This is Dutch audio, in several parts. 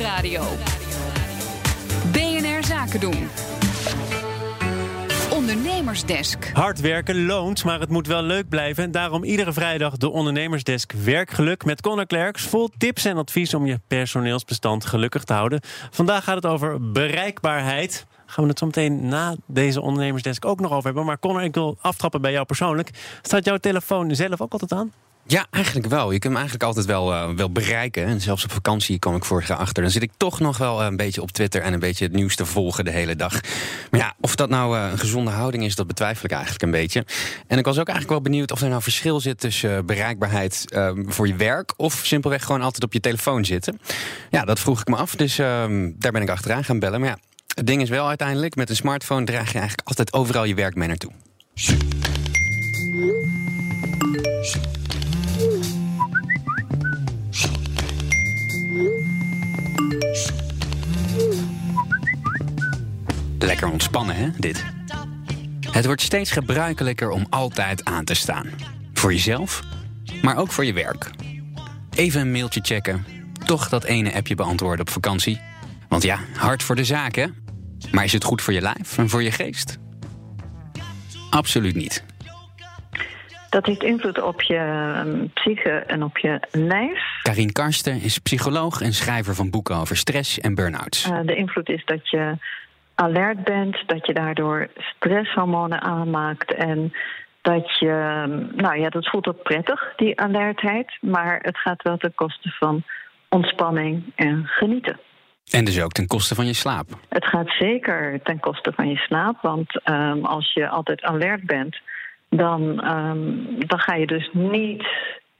Nieuwsradio. BNR Zaken doen. Ondernemersdesk. Hard werken loont, maar het moet wel leuk blijven. En daarom iedere vrijdag de Ondernemersdesk Werkgeluk met Connor Klerks. Vol tips en advies om je personeelsbestand gelukkig te houden. Vandaag gaat het over bereikbaarheid. Gaan we het zo meteen na deze ondernemersdesk ook nog over hebben. Maar Connor, ik wil aftrappen bij jou persoonlijk. Staat jouw telefoon zelf ook altijd aan? Ja, eigenlijk wel. Je kunt hem eigenlijk altijd wel, uh, wel bereiken. En zelfs op vakantie kom ik vorig jaar achter. Dan zit ik toch nog wel een beetje op Twitter en een beetje het nieuws te volgen de hele dag. Maar ja, of dat nou uh, een gezonde houding is, dat betwijfel ik eigenlijk een beetje. En ik was ook eigenlijk wel benieuwd of er nou verschil zit tussen bereikbaarheid voor je werk of simpelweg gewoon altijd op je telefoon zitten. Ja, dat vroeg ik me af. Dus ehm, daar ben ik achteraan gaan bellen. Maar ja, het ding is wel uiteindelijk, met een smartphone draag je eigenlijk altijd overal je werk mee naartoe. Lekker ontspannen, hè, dit? Het wordt steeds gebruikelijker om altijd aan te staan. Voor jezelf, maar ook voor je werk. Even een mailtje checken, toch dat ene appje beantwoorden op vakantie. Want ja, hard voor de zaken. Maar is het goed voor je lijf en voor je geest? Absoluut niet. Dat heeft invloed op je um, psyche en op je lijf. Karin Karsten is psycholoog en schrijver van boeken over stress en burn-outs. Uh, de invloed is dat je alert bent, dat je daardoor stresshormonen aanmaakt en dat je, nou ja, dat voelt ook prettig, die alertheid, maar het gaat wel ten koste van ontspanning en genieten. En dus ook ten koste van je slaap? Het gaat zeker ten koste van je slaap, want um, als je altijd alert bent, dan, um, dan ga je dus niet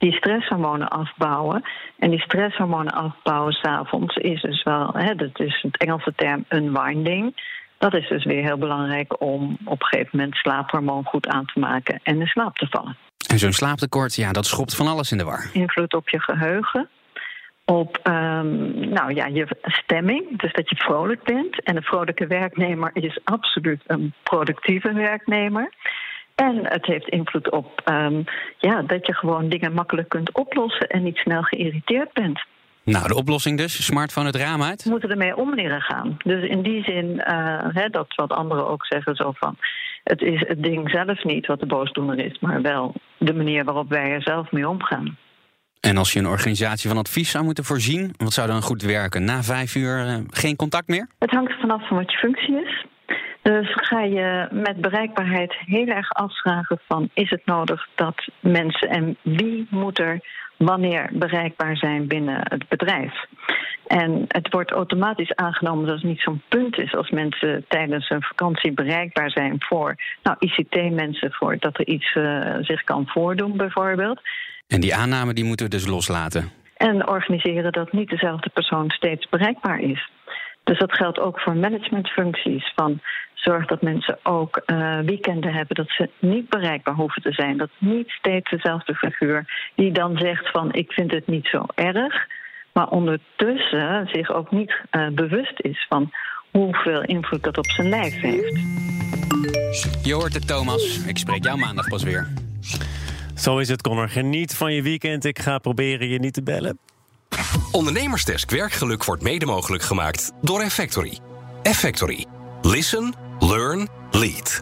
die stresshormonen afbouwen. En die stresshormonen afbouwen s'avonds is dus wel, hè, dat is het Engelse term unwinding. Dat is dus weer heel belangrijk om op een gegeven moment slaaphormoon goed aan te maken en in slaap te vallen. En zo'n slaaptekort, ja, dat schopt van alles in de war. Invloed op je geheugen, op um, nou ja, je stemming, dus dat je vrolijk bent. En een vrolijke werknemer is absoluut een productieve werknemer. En het heeft invloed op um, ja, dat je gewoon dingen makkelijk kunt oplossen en niet snel geïrriteerd bent. Nou, de oplossing dus, smartphone het raam uit? We moeten ermee om leren gaan. Dus in die zin, uh, hè, dat wat anderen ook zeggen, zo van... het is het ding zelf niet wat de boosdoener is... maar wel de manier waarop wij er zelf mee omgaan. En als je een organisatie van advies zou moeten voorzien... wat zou dan goed werken? Na vijf uur uh, geen contact meer? Het hangt er vanaf van wat je functie is. Dus ga je met bereikbaarheid heel erg afvragen van... is het nodig dat mensen en wie moet er wanneer bereikbaar zijn binnen het bedrijf? En het wordt automatisch aangenomen dat het niet zo'n punt is als mensen tijdens een vakantie bereikbaar zijn voor nou, ICT-mensen, voor dat er iets uh, zich kan voordoen, bijvoorbeeld. En die aanname die moeten we dus loslaten. En organiseren dat niet dezelfde persoon steeds bereikbaar is. Dus dat geldt ook voor managementfuncties. Van zorg dat mensen ook uh, weekenden hebben dat ze niet bereikbaar hoeven te zijn. Dat niet steeds dezelfde figuur die dan zegt van ik vind het niet zo erg, maar ondertussen zich ook niet uh, bewust is van hoeveel invloed dat op zijn lijf heeft. Je hoort het, Thomas. Ik spreek jou maandag pas weer. Zo is het, Connor. Geniet van je weekend. Ik ga proberen je niet te bellen. Ondernemersdesk Werkgeluk wordt mede mogelijk gemaakt door Effectory. Effectory. Listen, learn, lead.